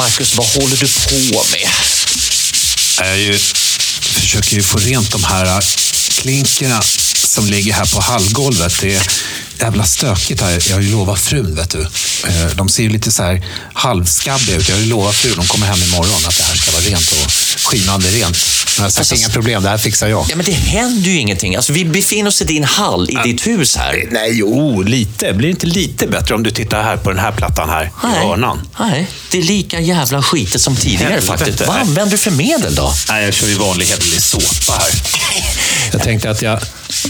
Marcus, vad håller du på med? Jag ju, försöker ju få rent de här äh, klinkerna som ligger här på hallgolvet. Det är jävla stökigt här. Jag har ju lovat frun, vet du. Eh, de ser ju lite så här halvskabbiga ut. Jag har ju lovat frun, de kommer hem imorgon, att det här ska vara rent och skinande rent. Sagt, Alltså, inga problem, det här fixar jag. Ja, men det händer ju ingenting. Alltså, vi befinner oss i din hall, i ditt hus här. Nej, jo, lite. Blir det inte lite bättre om du tittar här på den här plattan här, i hörnan? Nej, det är lika jävla skitigt som tidigare Helvete. faktiskt. Vad använder du för medel då? Nej, jag kör ju vanlig hederlig såpa här. Jag tänkte att jag,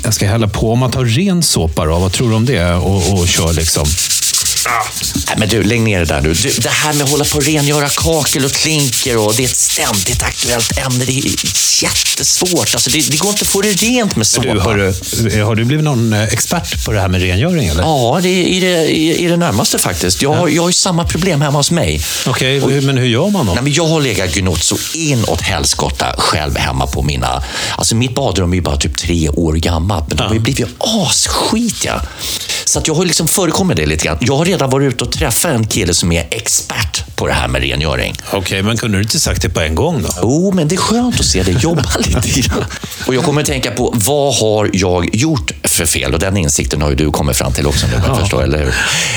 jag ska hälla på, om man tar ren såpa då, vad tror du om det? Och, och kör liksom... Nej, men du, lägg ner det där nu. Du, det här med att hålla på och rengöra kakel och klinker och det är ett ständigt aktuellt ämne. Det är jättesvårt. Alltså, det, det går inte att få det rent med såpa. Du, hörru, har du blivit någon eh, expert på det här med rengöring? Eller? Ja, det är i det, i, i det närmaste faktiskt. Jag, har- jag har ju samma problem hemma hos mig. Okej, hur- men hur gör man då? Nej, men jag har legat gnott så inåt helskotta själv hemma på mina... Alltså mitt badrum är ju bara typ tre år gammalt, men de har ju blivit asskitiga. Så att jag har liksom förekommit det lite grann. Jag har redan varit ute och träffat en kille som är expert på det här med rengöring. Okej, men kunde du inte sagt det på en gång då? Jo, men det är skönt att se det jobba lite grann. Och jag kommer att tänka på, vad har jag gjort för fel? Och den insikten har ju du kommit fram till också nu, jag förstår, eller hur?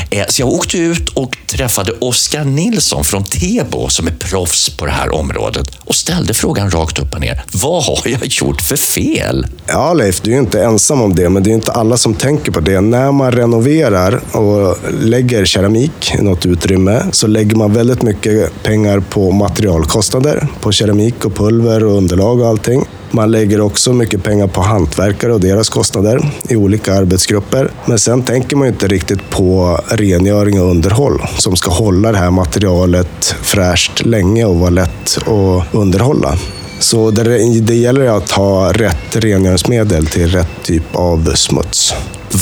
Eh, Så jag åkte ut och träffade Oskar Nilsson från Tebo, som är proffs på det här området, och ställde frågan rakt upp och ner. Vad har jag gjort för fel? Ja, Leif, du är ju inte ensam om det, men det är inte alla som tänker på det. När man renoverar och lägger lägger keramik i något utrymme så lägger man väldigt mycket pengar på materialkostnader, på keramik och pulver och underlag och allting. Man lägger också mycket pengar på hantverkare och deras kostnader i olika arbetsgrupper. Men sen tänker man ju inte riktigt på rengöring och underhåll som ska hålla det här materialet fräscht länge och vara lätt att underhålla. Så det, det gäller att ha rätt rengöringsmedel till rätt typ av smuts.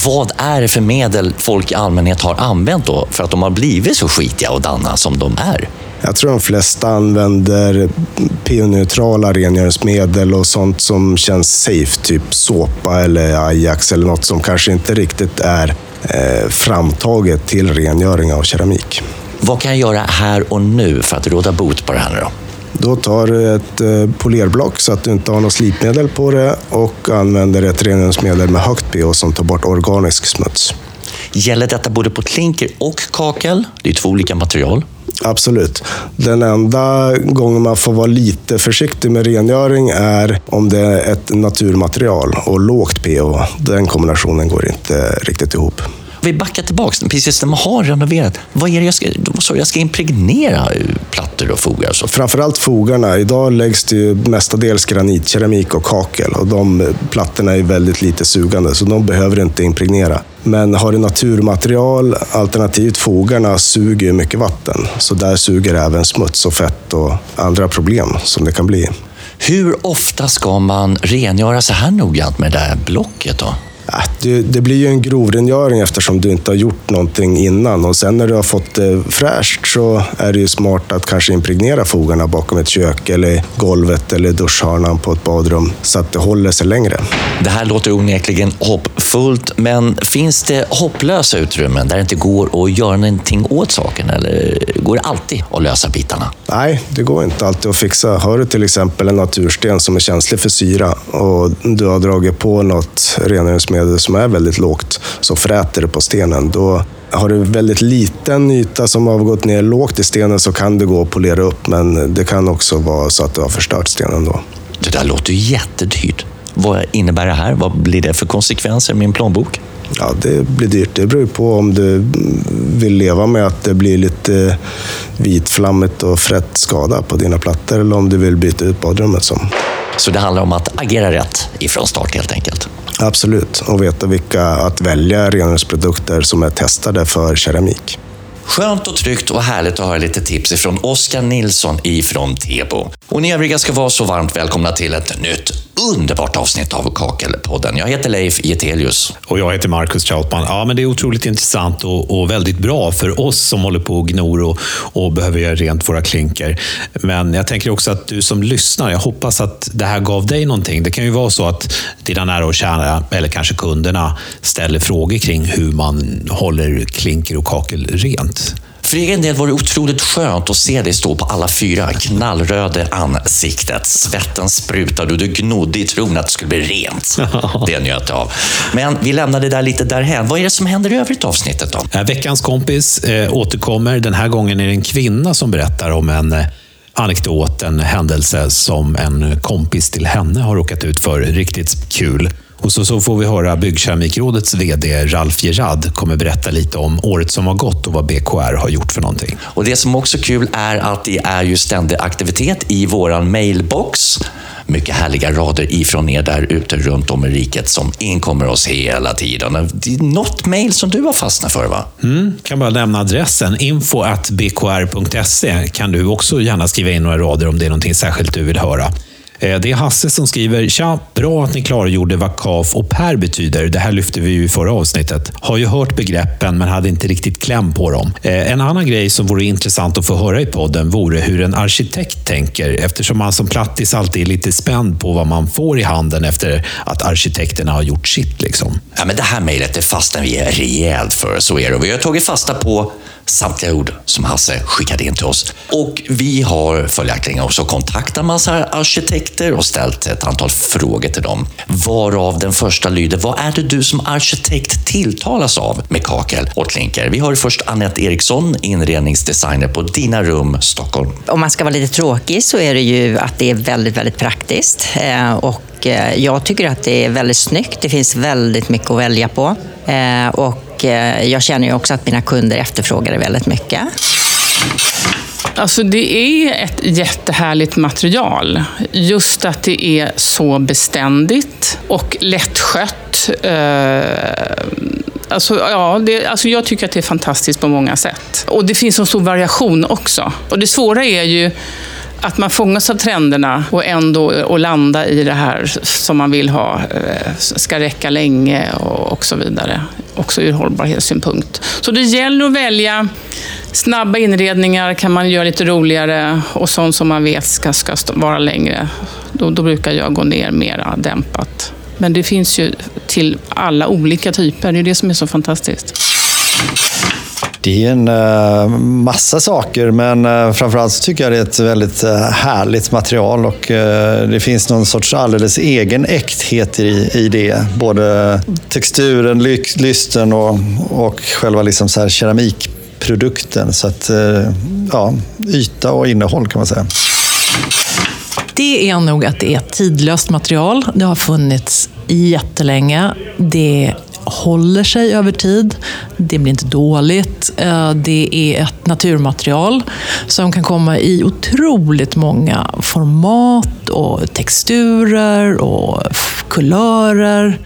Vad är det för medel folk i allmänhet har använt då för att de har blivit så skitiga och danna som de är? Jag tror de flesta använder pH-neutrala rengöringsmedel och sånt som känns safe, typ såpa eller Ajax eller något som kanske inte riktigt är eh, framtaget till rengöring av keramik. Vad kan jag göra här och nu för att råda bot på det här nu då? Då tar du ett eh, polerblock så att du inte har något slipmedel på det och använder ett rengöringsmedel med högt pH som tar bort organisk smuts. Gäller detta både på klinker och kakel? Det är två olika material. Absolut. Den enda gången man får vara lite försiktig med rengöring är om det är ett naturmaterial och lågt pH. Den kombinationen går inte riktigt ihop. Vi backar tillbaka, precis när man har renoverat. Vad är det jag ska, du? jag ska impregnera plattor och fogar och så? Framförallt fogarna. Idag läggs det ju mestadels granitkeramik och kakel och de plattorna är väldigt lite sugande så de behöver inte impregnera. Men har du naturmaterial, alternativt fogarna, suger ju mycket vatten. Så där suger även smuts och fett och andra problem som det kan bli. Hur ofta ska man rengöra så här noggrant med det där blocket då? Ja, det, det blir ju en grovrengöring eftersom du inte har gjort någonting innan. Och sen när du har fått det fräscht så är det ju smart att kanske impregnera fogarna bakom ett kök eller golvet eller duschhörnan på ett badrum så att det håller sig längre. Det här låter onekligen hoppfullt, men finns det hopplösa utrymmen där det inte går att göra någonting åt saken? Eller går det alltid att lösa bitarna? Nej, det går inte alltid att fixa. Har du till exempel en natursten som är känslig för syra och du har dragit på något rengöringsmedel som är väldigt lågt så fräter det på stenen. Då har du väldigt liten yta som har gått ner lågt i stenen så kan det gå att polera upp men det kan också vara så att du har förstört stenen då. Det där låter ju jättedyrt. Vad innebär det här? Vad blir det för konsekvenser i min plånbok? Ja, det blir dyrt. Det beror på om du vill leva med att det blir lite vitflammigt och frätt skada på dina plattor eller om du vill byta ut badrummet som. Så det handlar om att agera rätt ifrån start helt enkelt. Absolut, och veta vilka att välja rengöringsprodukter som är testade för keramik. Skönt och tryggt och härligt att höra lite tips ifrån Oskar Nilsson ifrån Tebo. Och ni övriga ska vara så varmt välkomna till ett nytt underbart avsnitt av Kakelpodden. Jag heter Leif Getelius. Och jag heter Marcus Trautman. Ja, men det är otroligt intressant och, och väldigt bra för oss som håller på och gnor och, och behöver göra rent våra klinker. Men jag tänker också att du som lyssnar, jag hoppas att det här gav dig någonting. Det kan ju vara så att dina nära och kära, eller kanske kunderna, ställer frågor kring hur man håller klinker och kakel rent. För egen del var det otroligt skönt att se dig stå på alla fyra, knallröda ansiktet. Svetten sprutade och du gnodde i tron att det skulle bli rent. Det njöt jag av. Men vi lämnar det där lite därhän. Vad är det som händer i övrigt avsnittet då? Eh, Veckans kompis eh, återkommer. Den här gången är det en kvinna som berättar om en eh, anekdot, en händelse som en kompis till henne har råkat ut för. Riktigt kul. Och så, så får vi höra Byggkeramikrådets VD Ralf Gerard kommer berätta lite om året som har gått och vad BKR har gjort för någonting. Och det som också är kul är att det är ju ständig aktivitet i våran mailbox. Mycket härliga rader ifrån er där ute runt om i riket som inkommer oss hela tiden. Det är något mail som du har fastnat för va? Mm, kan bara nämna adressen. info bkr.se kan du också gärna skriva in några rader om det är någonting särskilt du vill höra. Eh, det är Hasse som skriver “Tja, bra att ni klargjorde vad KAF och PER betyder. Det här lyfte vi ju i förra avsnittet. Har ju hört begreppen men hade inte riktigt kläm på dem. Eh, en annan grej som vore intressant att få höra i podden vore hur en arkitekt tänker eftersom man som plattis alltid är lite spänd på vad man får i handen efter att arkitekterna har gjort sitt. Liksom. Ja, men det här mejlet är fastnar vi rejält för, så är det. Vi har tagit fasta på samtliga ord som Hasse skickade in till oss. Och vi har följaktligen också kontaktat massa arkitekter och ställt ett antal frågor till dem. Varav den första lyder, vad är det du som arkitekt tilltalas av med kakel och klinker? Vi har först Anette Eriksson, inredningsdesigner på Dina Rum, Stockholm. Om man ska vara lite tråkig så är det ju att det är väldigt, väldigt praktiskt. Eh, och eh, jag tycker att det är väldigt snyggt. Det finns väldigt mycket att välja på. Eh, och jag känner ju också att mina kunder efterfrågar det väldigt mycket. Alltså det är ett jättehärligt material. Just att det är så beständigt och lättskött. Eh, alltså, ja, det, alltså jag tycker att det är fantastiskt på många sätt. Och det finns en stor variation också. Och det svåra är ju att man fångas av trenderna och ändå och landa i det här som man vill ha, eh, ska räcka länge och, och så vidare. Också ur hållbarhetssynpunkt. Så det gäller att välja snabba inredningar, kan man göra lite roligare och sånt som man vet ska, ska vara längre. Då, då brukar jag gå ner mera dämpat. Men det finns ju till alla olika typer, det är det som är så fantastiskt. Det är en eh, massa saker, men uh, framförallt så tycker jag det är ett väldigt eh, härligt material och det finns någon sorts alldeles egen äkthet i, i det. Både texturen, ly- lysten och, och själva liksom så här produkten, Så att, eh, ja, yta och innehåll kan man säga. Det är nog att det är ett tidlöst material. Det har funnits jättelänge. Det håller sig över tid. Det blir inte dåligt. Eh, det är ett naturmaterial som kan komma i otroligt många format och texturer och kulörer.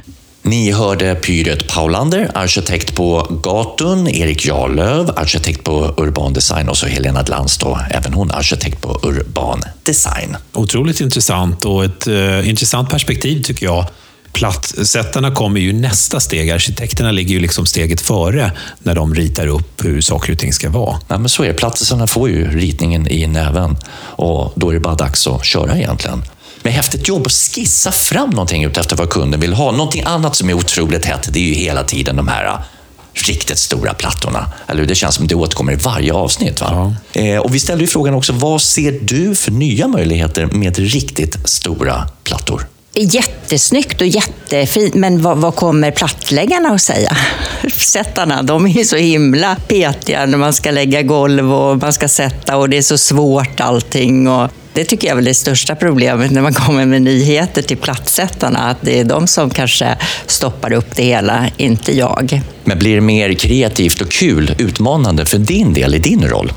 Ni hörde Pyret Paulander, arkitekt på Gatun, Erik Jarlöv, arkitekt på Urban Design och så Helena Glans, då, även hon arkitekt på Urban Design. Otroligt intressant och ett eh, intressant perspektiv tycker jag. Plattsättarna kommer ju nästa steg. Arkitekterna ligger ju liksom steget före när de ritar upp hur saker och ting ska vara. Ja, men så är det. Plattisarna får ju ritningen i näven och då är det bara dags att köra egentligen. Men häftigt jobb att skissa fram någonting ut efter vad kunden vill ha. Någonting annat som är otroligt hett, det är ju hela tiden de här riktigt stora plattorna. Eller hur? Det känns som det återkommer i varje avsnitt. Va? Eh, och vi ställde ju frågan också, vad ser du för nya möjligheter med riktigt stora plattor? Jättesnyggt och jättefint, men vad, vad kommer plattläggarna att säga? Sättarna, de är så himla petiga när man ska lägga golv och man ska sätta och det är så svårt allting. Och det tycker jag är väl det största problemet när man kommer med nyheter till plattsättarna, att det är de som kanske stoppar upp det hela, inte jag. Men blir det mer kreativt och kul, utmanande för din del i din roll?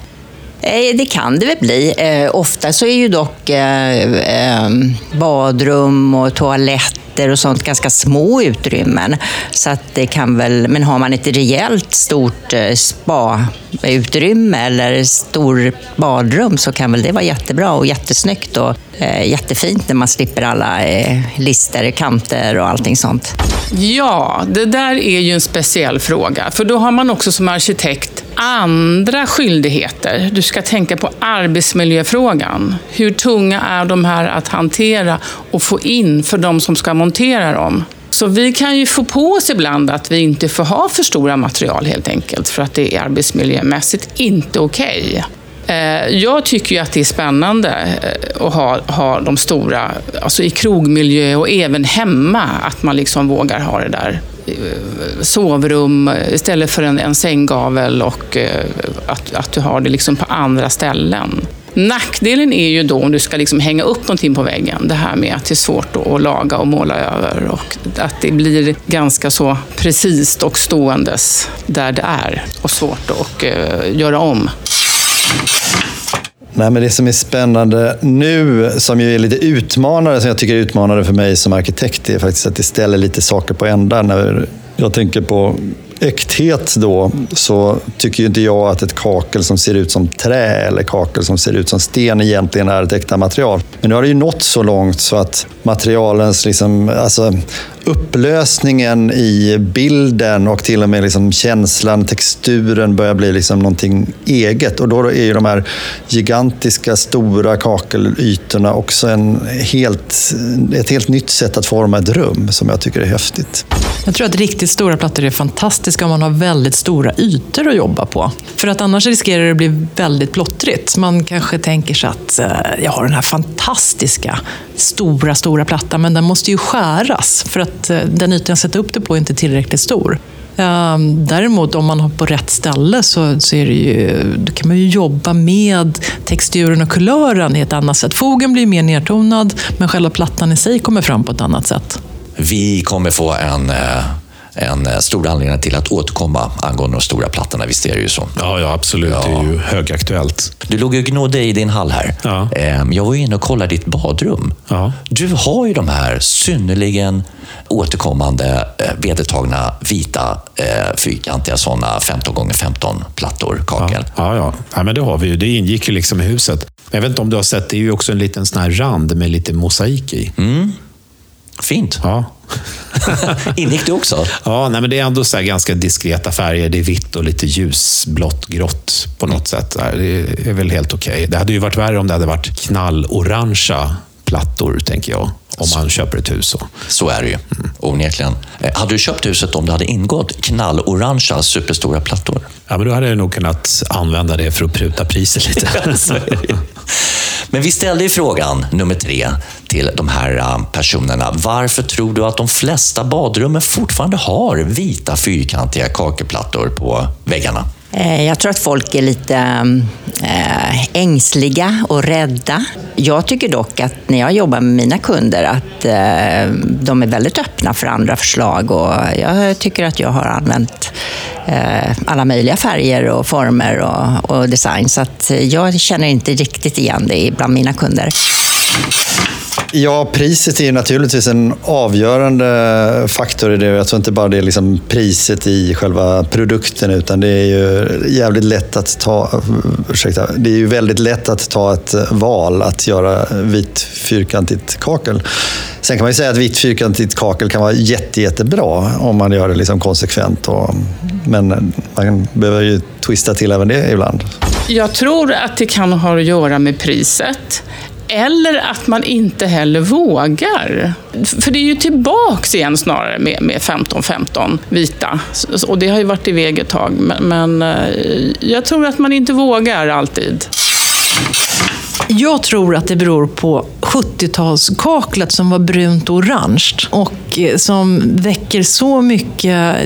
Eh, det kan det väl bli. Eh, Ofta så är ju dock eh, ehm, badrum och toaletter och sånt ganska små utrymmen. Så att det kan väl, men har man ett rejält stort eh, spa-utrymme eller stor badrum så kan väl det vara jättebra och jättesnyggt och eh, jättefint när man slipper alla eh, lister, kanter och allting sånt. Ja, det där är ju en speciell fråga. För då har man också som arkitekt andra skyldigheter. Du ska tänka på arbetsmiljöfrågan. Hur tunga är de här att hantera och få in för de som ska montera dem? Så vi kan ju få på oss ibland att vi inte får ha för stora material helt enkelt, för att det är arbetsmiljömässigt inte okej. Okay. Eh, jag tycker ju att det är spännande eh, att ha, ha de stora, alltså i krogmiljö och även hemma, att man liksom vågar ha det där eh, sovrum istället för en, en sänggavel och att, att du har det liksom på andra ställen. Nackdelen är ju då om du ska liksom hänga upp någonting på väggen, det här med att det är svårt att laga och måla över och att det blir ganska så precis och ståendes där det är och svårt att göra om. Nej, men det som är spännande nu, som ju är lite utmanande, som jag tycker är utmanande för mig som arkitekt, är faktiskt att det ställer lite saker på ända. När jag tänker på äkthet då, så tycker ju inte jag att ett kakel som ser ut som trä eller kakel som ser ut som sten egentligen är ett äkta material. Men nu har det ju nått så långt så att materialens liksom, alltså, upplösningen i bilden och till och med liksom känslan, texturen börjar bli liksom någonting eget. Och då är ju de här gigantiska, stora kakelytorna också en helt, ett helt nytt sätt att forma ett rum som jag tycker är häftigt. Jag tror att riktigt stora plattor är fantastiska om man har väldigt stora ytor att jobba på. För att annars riskerar det att bli väldigt plottrigt. Man kanske tänker sig att eh, jag har den här fantastiska, stora, stora plattan, men den måste ju skäras för att att eh, den ytan jag sätter upp det på är inte tillräckligt stor. Ehm, däremot om man har på rätt ställe så, så är det ju, då kan man ju jobba med texturen och kulören i ett annat sätt. Fogen blir mer nedtonad, men själva plattan i sig kommer fram på ett annat sätt. Vi kommer få en eh, en eh, stor anledning till att återkomma angående de stora plattorna. Visst är det ju så? Ja, ja absolut. Ja. Det är ju högaktuellt. Du låg och gnodde i din hall här. Ja. Ehm, jag var inne och kollade ditt badrum. Ja. Du har ju de här synnerligen återkommande eh, vedertagna vita eh, fyrkantiga sådana 15 x 15 plattor, kakel. Ja, ja, ja. ja men det har vi ju. Det ingick ju liksom i huset. Jag vet inte om du har sett, det är ju också en liten sån här rand med lite mosaik i. Mm. Fint. Ja. Ingick det också? Ja, nej, men det är ändå så ganska diskreta färger. Det är vitt och lite ljusblått, grått på något sätt. Det är väl helt okej. Okay. Det hade ju varit värre om det hade varit knallorangea plattor, tänker jag. Om man köper ett hus. Så, så är det ju, mm. onekligen. Eh, hade du köpt huset om det hade ingått knallorangea superstora plattor? Ja, men då hade jag nog kunnat använda det för att pruta priset lite. Men vi ställde ju frågan, nummer tre, till de här äh, personerna. Varför tror du att de flesta badrummen fortfarande har vita fyrkantiga kakelplattor på väggarna? Eh, jag tror att folk är lite eh, ängsliga och rädda. Jag tycker dock att när jag jobbar med mina kunder att eh, de är väldigt öppna för andra förslag och jag tycker att jag har använt alla möjliga färger och former och, och design så att jag känner inte riktigt igen det bland mina kunder. Ja, priset är naturligtvis en avgörande faktor i det. Jag tror inte bara det är liksom priset i själva produkten, utan det är ju jävligt lätt att ta... Ursäkta, det är ju väldigt lätt att ta ett val att göra vitt fyrkantigt kakel. Sen kan man ju säga att vitt fyrkantigt kakel kan vara jätte, jättebra om man gör det liksom konsekvent. Och, men man behöver ju twista till även det ibland. Jag tror att det kan ha att göra med priset. Eller att man inte heller vågar. För det är ju tillbaks igen snarare med, med 15-15 vita. Och det har ju varit iväg ett tag. Men, men eh, jag tror att man inte vågar alltid. Jag tror att det beror på 70-talskaklet som var brunt och orange och eh, som väcker så mycket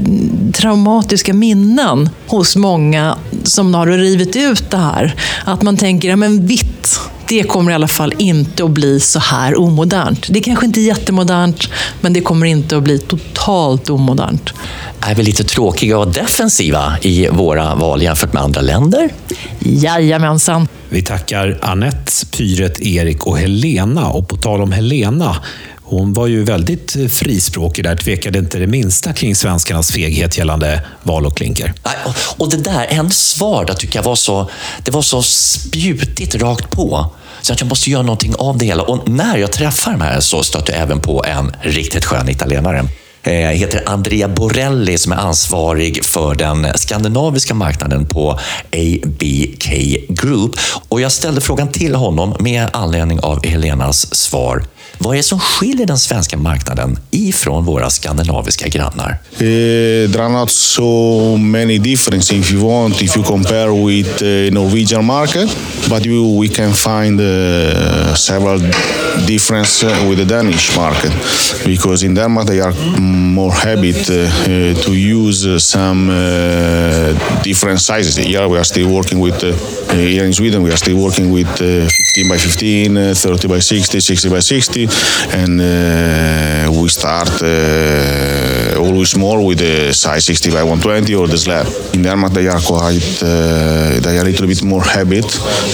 traumatiska minnen hos många som har rivit ut det här. Att man tänker, ja men vitt, det kommer i alla fall inte att bli så här omodernt. Det är kanske inte är jättemodernt, men det kommer inte att bli totalt omodernt. Är vi lite tråkiga och defensiva i våra val jämfört med andra länder? Jajamensan. Vi tackar Annette, Pyret, Erik och Helena. Och på tal om Helena, hon var ju väldigt frispråkig där, tvekade inte det minsta kring svenskarnas feghet gällande val och klinker. Och det där, hennes svar där tycker jag var så, det var så spjutigt rakt på. Så att jag måste göra någonting av det hela. Och när jag träffar de här så stöter jag även på en riktigt skön italienare. eh, heter Andrea Borelli som är ansvarig för den skandinaviska marknaden på ABK Group. Och jag ställde frågan till honom med anledning av Helenas svar. Vad är det som skiljer den svenska marknaden ifrån våra skandinaviska grannar? Uh, there are not so many differences if you want, if you compare with the Norwegian market, but you, we can find uh, several differences with the Danish market because in Denmark they are more habit uh, to use some different sizes. Here we are still working with, here in Sweden we are still working with 15 by 15, 30 by 60, 60 by 60, and uh, we start uh, always more with the size 60 by 120 or the slab. In Denmark they are quite, uh, they are a little bit more habit,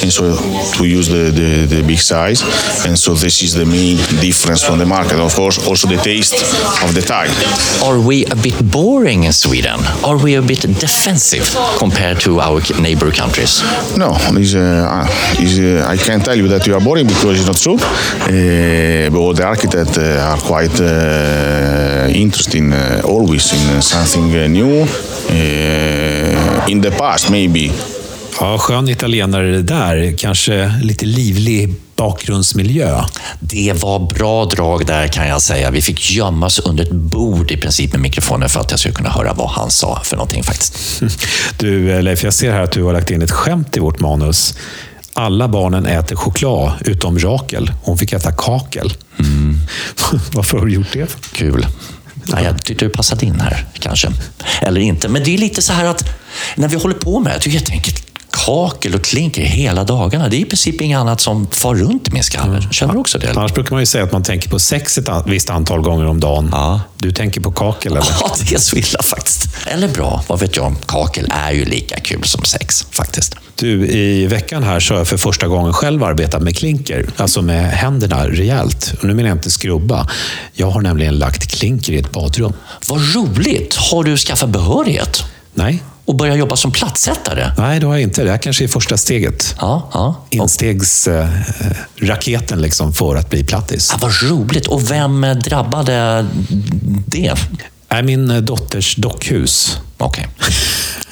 and so to use the, the, the big size, and so this is the main difference from the market. Of course, also the taste of the tire. Are we a bit boring in Sweden? Are we a bit defensive compared to our neighbor countries? No, uh, uh, I can't tell you that you are boring because it's not true. Uh, but all the architects uh, are quite uh, interesting uh, always in something new. in the past, maybe. Ja, skön italienare det där. Kanske lite livlig bakgrundsmiljö. Det var bra drag där kan jag säga. Vi fick gömma oss under ett bord i princip med mikrofonen för att jag skulle kunna höra vad han sa för någonting faktiskt. Du Leif, jag ser här att du har lagt in ett skämt i vårt manus. Alla barnen äter choklad utom Rakel. Hon fick äta kakel. Mm. Varför har du gjort det? Kul. Ja, jag tyckte du passade in här, kanske. Eller inte. Men det är lite så här att när vi håller på med det, tycker helt enkelt kakel och klinker hela dagarna. Det är i princip inget annat som far runt i min skalle. Känner du också det? Annars brukar man ju säga att man tänker på sex ett visst antal gånger om dagen. Ja. Du tänker på kakel, eller? Ja, det är så illa faktiskt. Eller bra, vad vet jag. Kakel är ju lika kul som sex, faktiskt. Du, i veckan här så har jag för första gången själv arbetat med klinker. Alltså med händerna rejält. Och nu menar jag inte skrubba. Jag har nämligen lagt klinker i ett badrum. Vad roligt! Har du skaffat behörighet? Nej. Och börja jobba som plattsättare? Nej, det har jag inte. Det här kanske är första steget. Ja, ja. Instegsraketen liksom för att bli plattis. Ja, vad roligt! Och vem drabbade det? är min dotters dockhus. Okej.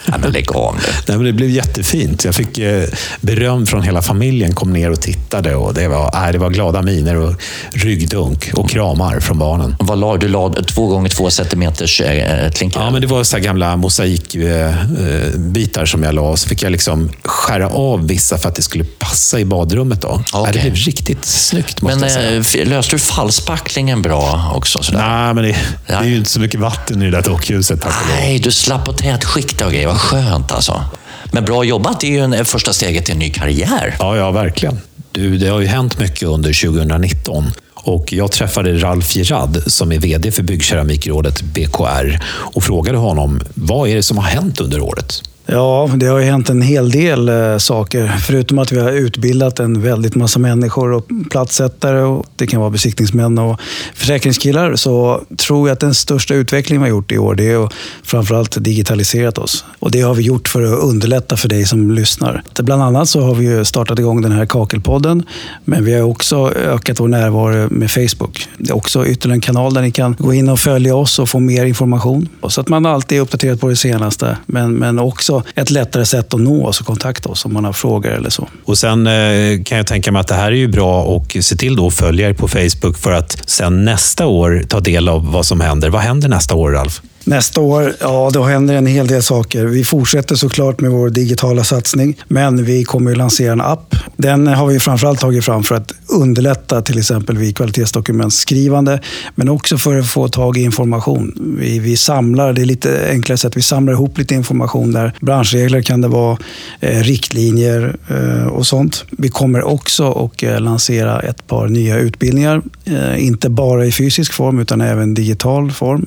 Okay. Nej, men lägg av nu. Nej, men det blev jättefint. Jag fick eh, beröm från hela familjen, kom ner och tittade. Och det, var, nej, det var glada miner och ryggdunk och kramar från barnen. Vad la du? la två gånger två centimeters äh, klinker? Ja, men det var så gamla mosaikbitar äh, som jag la. Så fick jag liksom skära av vissa för att det skulle passa i badrummet. Då. Okay. Det blev riktigt snyggt, måste men, jag säga. Äh, löste du falspacklingen bra också? Sådär? Nej, men det, det, är ju inte så mycket vatten i det där dockhuset. Nej, du slapp på tätskikta och grejer. Vad skönt alltså. Men bra jobbat, det är ju en, första steget till en ny karriär. Ja, ja verkligen. Du, det har ju hänt mycket under 2019. Och jag träffade Ralf Girard som är VD för Byggkeramikrådet BKR och frågade honom vad är det som har hänt under året? Ja, det har ju hänt en hel del eh, saker. Förutom att vi har utbildat en väldigt massa människor och platssättare och det kan vara besiktningsmän och försäkringskillar så tror jag att den största utvecklingen vi har gjort i år det är att framförallt digitaliserat oss. Och det har vi gjort för att underlätta för dig som lyssnar. Bland annat så har vi startat igång den här Kakelpodden men vi har också ökat vår närvaro med Facebook. Det är också ytterligare en kanal där ni kan gå in och följa oss och få mer information. Så att man alltid är uppdaterad på det senaste men, men också ett lättare sätt att nå oss och kontakta oss om man har frågor eller så. Och Sen eh, kan jag tänka mig att det här är ju bra att se till att följa er på Facebook för att sen nästa år ta del av vad som händer. Vad händer nästa år, Ralf? Nästa år, ja då händer en hel del saker. Vi fortsätter såklart med vår digitala satsning, men vi kommer att lansera en app. Den har vi framförallt tagit fram för att underlätta till exempel vid kvalitetsdokumentskrivande, men också för att få tag i information. Vi, vi samlar, det är lite enklare sätt, vi samlar ihop lite information där. Branschregler kan det vara, eh, riktlinjer eh, och sånt. Vi kommer också att eh, lansera ett par nya utbildningar, eh, inte bara i fysisk form utan även digital form.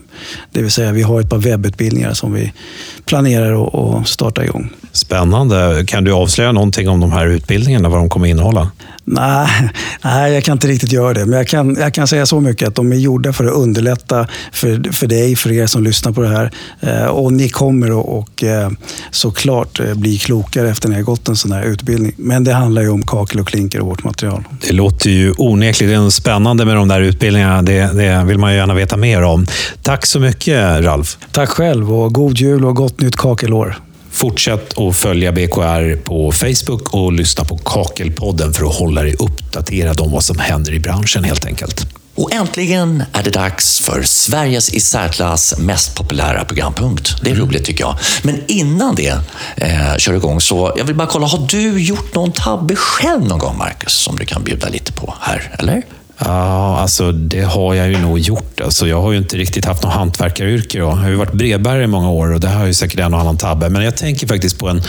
Det vill säga vi har ett par webbutbildningar som vi planerar att starta igång. Spännande. Kan du avslöja någonting om de här utbildningarna, vad de kommer innehålla? Nej, Nej, jag kan inte riktigt göra det. Men jag kan, jag kan säga så mycket att de är gjorda för att underlätta för, för dig, för er som lyssnar på det här. Eh, och ni kommer och, och eh, såklart eh, bli klokare efter att ni har gått en sån här utbildning. Men det handlar ju om kakel och klinker och vårt material. Det låter ju onekligen spännande med de där utbildningarna. Det, det vill man ju gärna veta mer om. Tack så mycket, Ralf. Tack själv och god jul och gott nytt kakelår. Fortsätt att följa BKR på Facebook och lyssna på Kakelpodden för att hålla dig uppdaterad om vad som händer i branschen helt enkelt. Och äntligen är det dags för Sveriges i särklass mest populära programpunkt. Det är roligt tycker jag. Men innan det eh, kör igång så jag vill bara kolla, har du gjort någon tabbe själv någon gång, Marcus, som du kan bjuda lite på här, eller? Ja, alltså det har jag ju nog gjort. Alltså, jag har ju inte riktigt haft något hantverkaryrke. Då. Jag har ju varit brevbärare i många år och det har ju säkert en och annan tabbe. Men jag tänker faktiskt på en,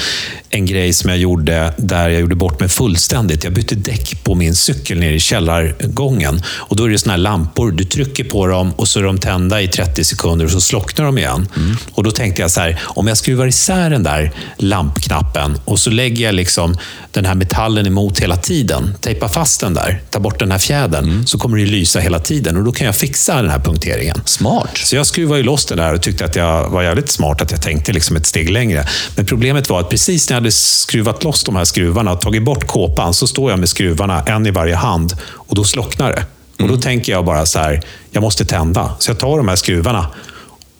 en grej som jag gjorde där jag gjorde bort mig fullständigt. Jag bytte däck på min cykel nere i källargången. Och då är det såna här lampor. Du trycker på dem och så är de tända i 30 sekunder och så slocknar de igen. Mm. Och då tänkte jag så här, om jag skruvar isär den där lampknappen och så lägger jag liksom den här metallen emot hela tiden, tejpar fast den där, tar bort den här fjädern. Mm så kommer det lysa hela tiden och då kan jag fixa den här punkteringen. Smart. Så jag skruvade ju loss det där och tyckte att jag var jävligt smart att jag tänkte liksom ett steg längre. Men problemet var att precis när jag hade skruvat loss de här skruvarna och tagit bort kåpan så står jag med skruvarna, en i varje hand, och då slocknar det. Och då mm. tänker jag bara så här, jag måste tända. Så jag tar de här skruvarna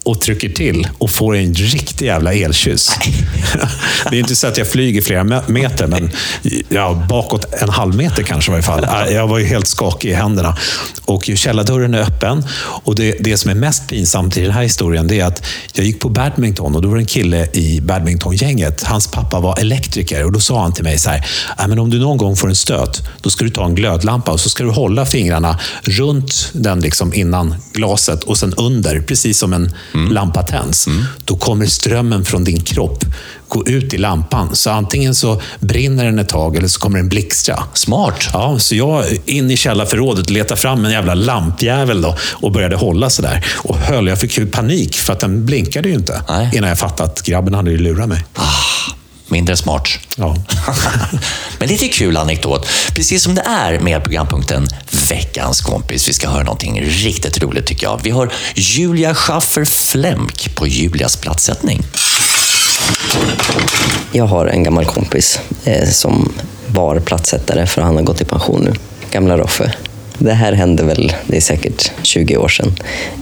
och trycker till och får en riktig jävla elkyss. det är inte så att jag flyger flera meter, men ja, bakåt en halv meter kanske i varje fall. Jag var ju helt skakig i händerna. Och källardörren är öppen. Och det, det som är mest pinsamt i den här historien det är att jag gick på badminton och då var det en kille i badmintongänget. Hans pappa var elektriker och då sa han till mig så här, men om du någon gång får en stöt, då ska du ta en glödlampa och så ska du hålla fingrarna runt den liksom innan glaset och sen under, precis som en mm. lampa tänds, mm. då kommer strömmen från din kropp gå ut i lampan. Så antingen så brinner den ett tag eller så kommer den blixtra. Smart! Ja, så jag in i källarförrådet letade fram en jävla lampjävel då, och började hålla sådär. Och höll. Jag fick ju panik för att den blinkade ju inte Nej. innan jag fattade att grabben hade lurat mig. Ah. Mindre smart. Ja. Men lite kul anekdot. Precis som det är med programpunkten Veckans kompis. Vi ska höra någonting riktigt roligt tycker jag. Vi har Julia Schaffer Flemk på Julias platssättning. Jag har en gammal kompis eh, som var platssättare för han har gått i pension nu. Gamla Roffe. Det här hände väl, det är säkert 20 år sedan.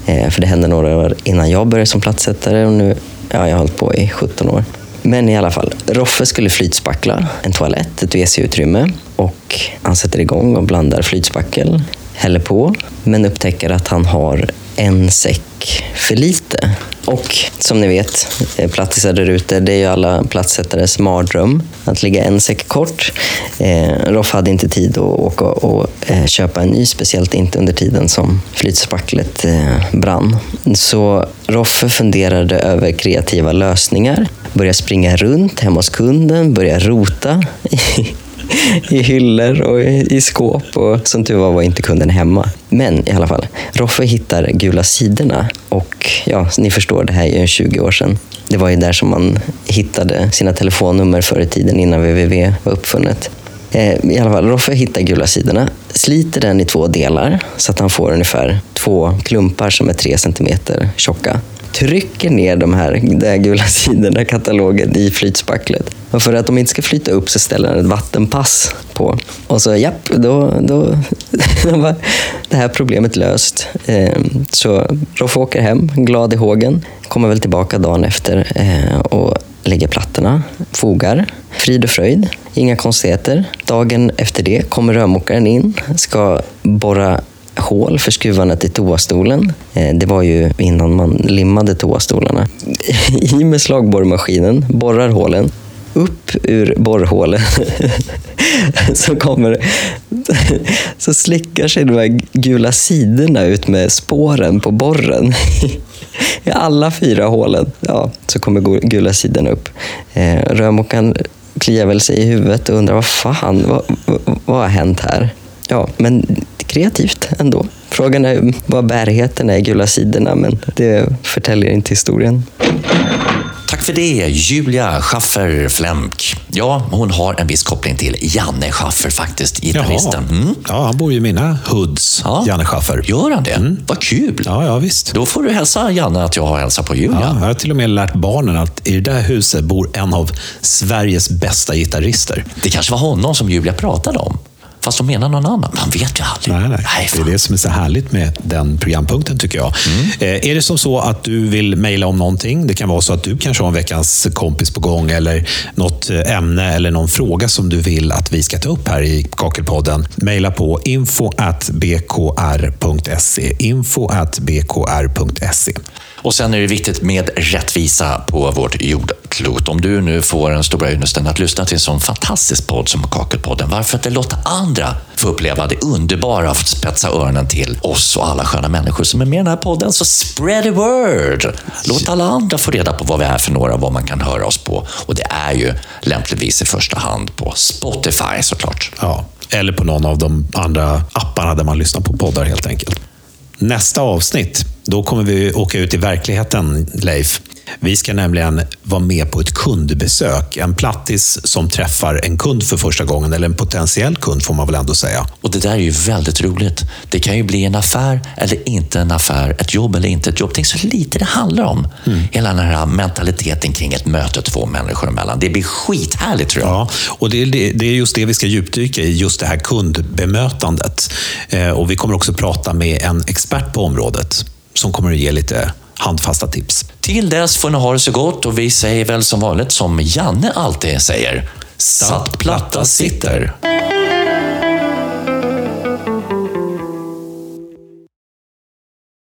Eh, för det hände några år innan jag började som platssättare och nu, ja, jag har hållit på i 17 år. Men i alla fall, Roffe skulle flytspackla en toalett, ett WC-utrymme. Och han sätter igång och blandar flytspackel, häller på, men upptäcker att han har en säck för lite. Och som ni vet, eh, plattisar där ute, det är ju alla plattsättares mardröm att ligga en säck kort. Eh, Roff hade inte tid att åka och eh, köpa en ny, speciellt inte under tiden som flytspacklet eh, brann. Så Roffe funderade över kreativa lösningar, började springa runt hemma hos kunden, började rota i hyllor och i skåp. Och som tur var var inte kunden hemma. Men i alla fall, Roffe hittar Gula sidorna och ja, ni förstår, det här är ju 20 år sedan. Det var ju där som man hittade sina telefonnummer förr i tiden innan www var uppfunnet. Eh, I alla fall, Roffe hittar Gula sidorna, sliter den i två delar så att han får ungefär två klumpar som är tre centimeter tjocka trycker ner de här, de gula sidorna, katalogen, i flytspacklet. Och för att de inte ska flyta upp så ställer han ett vattenpass på. Och så japp, då, då, var det här problemet löst. Ehm, så Roffe åker hem, glad i hågen. Kommer väl tillbaka dagen efter eh, och lägger plattorna, fogar. Frid och fröjd, inga konstigheter. Dagen efter det kommer rörmokaren in, ska borra hål för skruvarna till toastolen. Eh, det var ju innan man limmade toastolarna. I med slagborrmaskinen, borrar hålen. Upp ur borrhålen. så kommer så slickar sig de här gula sidorna ut med spåren på borren. I alla fyra hålen. Ja, så kommer gula sidorna upp. Eh, rörmokaren kliar väl sig i huvudet och undrar vad fan, vad, vad har hänt här? Ja, men kreativt ändå. Frågan är vad bärigheten är i gula sidorna, men det förtäljer inte historien. Tack för det, Julia Schaffer Flemk. Ja, hon har en viss koppling till Janne Schaffer faktiskt, gitarristen. Mm. Ja, han bor ju i mina hoods, Ja. Janne Schaffer. Gör han det? Vad kul! Ja, ja, visst. Då får du hälsa Janne att jag har hälsat på Julia. Ja, jag har till och med lärt barnen att i det där huset bor en av Sveriges bästa gitarrister. Det kanske var honom som Julia pratade om. Fast de menar någon annan. Man vet ju aldrig. Nej, nej. Nej, det är det som är så härligt med den programpunkten tycker jag. Eh, är det som så att du vill mejla om någonting? Det kan vara så att du kanske har en veckans kompis på gång eller något eh, ämne eller någon fråga som du vill att vi ska ta upp här i Kakelpodden. Mejla på info.bkr.se. info.bkr.se. Och sen är det viktigt med rättvisa på vårt jordklot. Klokt. Om du nu får den stora ynnesten att lyssna till en sån fantastisk podd som Kakelpodden, varför inte låta andra få uppleva det underbara att spetsa öronen till oss och alla sköna människor som är med i den här podden? Så spread the word! Låt alla andra få reda på vad vi är för några och vad man kan höra oss på. Och det är ju lämpligtvis i första hand på Spotify såklart. Ja, eller på någon av de andra apparna där man lyssnar på poddar helt enkelt. Nästa avsnitt, då kommer vi åka ut i verkligheten, Leif. Vi ska nämligen vara med på ett kundbesök. En plattis som träffar en kund för första gången, eller en potentiell kund får man väl ändå säga. Och det där är ju väldigt roligt. Det kan ju bli en affär eller inte en affär, ett jobb eller inte ett jobb. Tänk så lite det handlar om. Hela den här mentaliteten kring ett möte två människor emellan. Det blir skithärligt tror jag. Ja, och det är, det, det är just det vi ska djupdyka i, just det här kundbemötandet. Eh, och vi kommer också prata med en expert på området som kommer att ge lite handfasta tips. Till dess får ni ha det så gott och vi säger väl som vanligt som Janne alltid säger. Satt platta sitter.